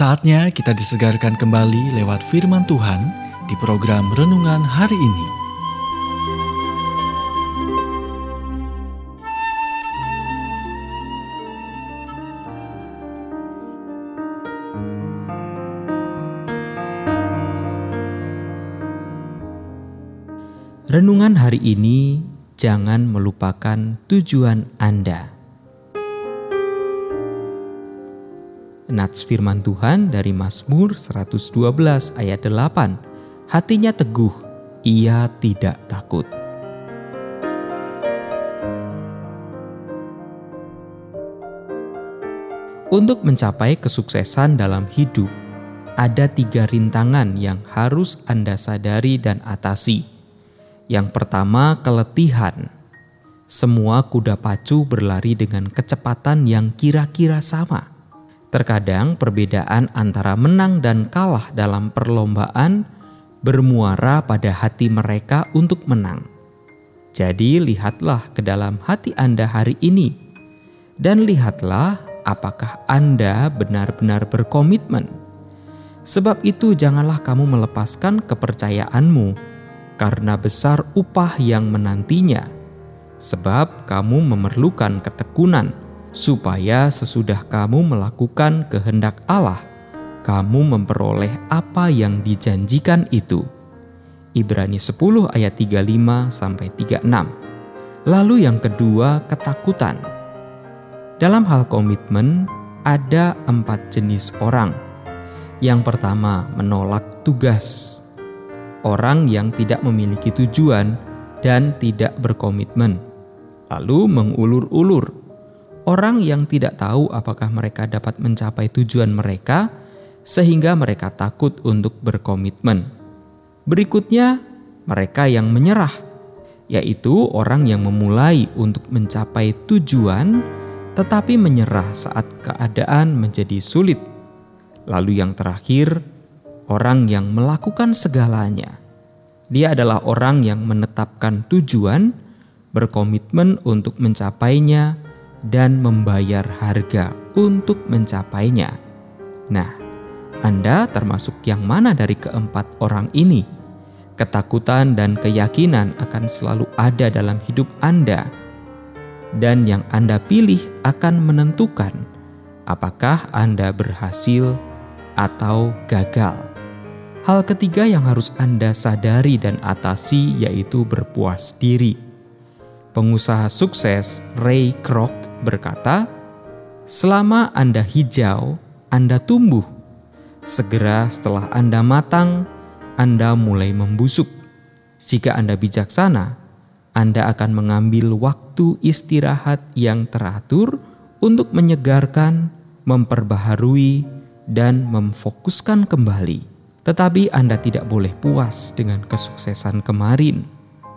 Saatnya kita disegarkan kembali lewat firman Tuhan di program renungan hari ini. Renungan hari ini jangan melupakan tujuan Anda. Nats firman Tuhan dari Mazmur 112 ayat 8. Hatinya teguh, ia tidak takut. Untuk mencapai kesuksesan dalam hidup, ada tiga rintangan yang harus Anda sadari dan atasi. Yang pertama, keletihan. Semua kuda pacu berlari dengan kecepatan yang kira-kira sama Terkadang perbedaan antara menang dan kalah dalam perlombaan bermuara pada hati mereka untuk menang. Jadi, lihatlah ke dalam hati Anda hari ini, dan lihatlah apakah Anda benar-benar berkomitmen. Sebab itu, janganlah kamu melepaskan kepercayaanmu, karena besar upah yang menantinya, sebab kamu memerlukan ketekunan supaya sesudah kamu melakukan kehendak Allah, kamu memperoleh apa yang dijanjikan itu. Ibrani 10 ayat 35 sampai 36. Lalu yang kedua, ketakutan. Dalam hal komitmen, ada empat jenis orang. Yang pertama, menolak tugas. Orang yang tidak memiliki tujuan dan tidak berkomitmen. Lalu mengulur-ulur orang yang tidak tahu apakah mereka dapat mencapai tujuan mereka, sehingga mereka takut untuk berkomitmen. Berikutnya, mereka yang menyerah, yaitu orang yang memulai untuk mencapai tujuan, tetapi menyerah saat keadaan menjadi sulit. Lalu, yang terakhir, orang yang melakukan segalanya. Dia adalah orang yang menetapkan tujuan, berkomitmen untuk mencapainya, dan membayar harga untuk mencapainya. Nah, Anda termasuk yang mana dari keempat orang ini? Ketakutan dan keyakinan akan selalu ada dalam hidup Anda, dan yang Anda pilih akan menentukan apakah Anda berhasil atau gagal. Hal ketiga yang harus Anda sadari dan atasi yaitu berpuas diri. Pengusaha sukses Ray Kroc berkata, "Selama Anda hijau, Anda tumbuh. Segera setelah Anda matang, Anda mulai membusuk. Jika Anda bijaksana, Anda akan mengambil waktu istirahat yang teratur untuk menyegarkan, memperbaharui, dan memfokuskan kembali. Tetapi Anda tidak boleh puas dengan kesuksesan kemarin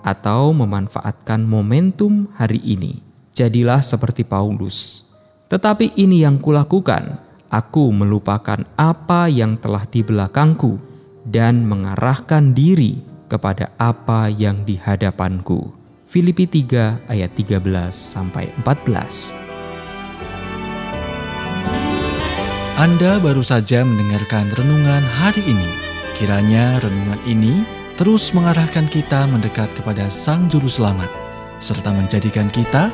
atau memanfaatkan momentum hari ini." Jadilah seperti Paulus. Tetapi ini yang kulakukan, aku melupakan apa yang telah di belakangku dan mengarahkan diri kepada apa yang di hadapanku. Filipi 3 ayat 13 sampai 14. Anda baru saja mendengarkan renungan hari ini. Kiranya renungan ini terus mengarahkan kita mendekat kepada Sang Juru Selamat, serta menjadikan kita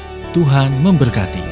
Tuhan memberkati.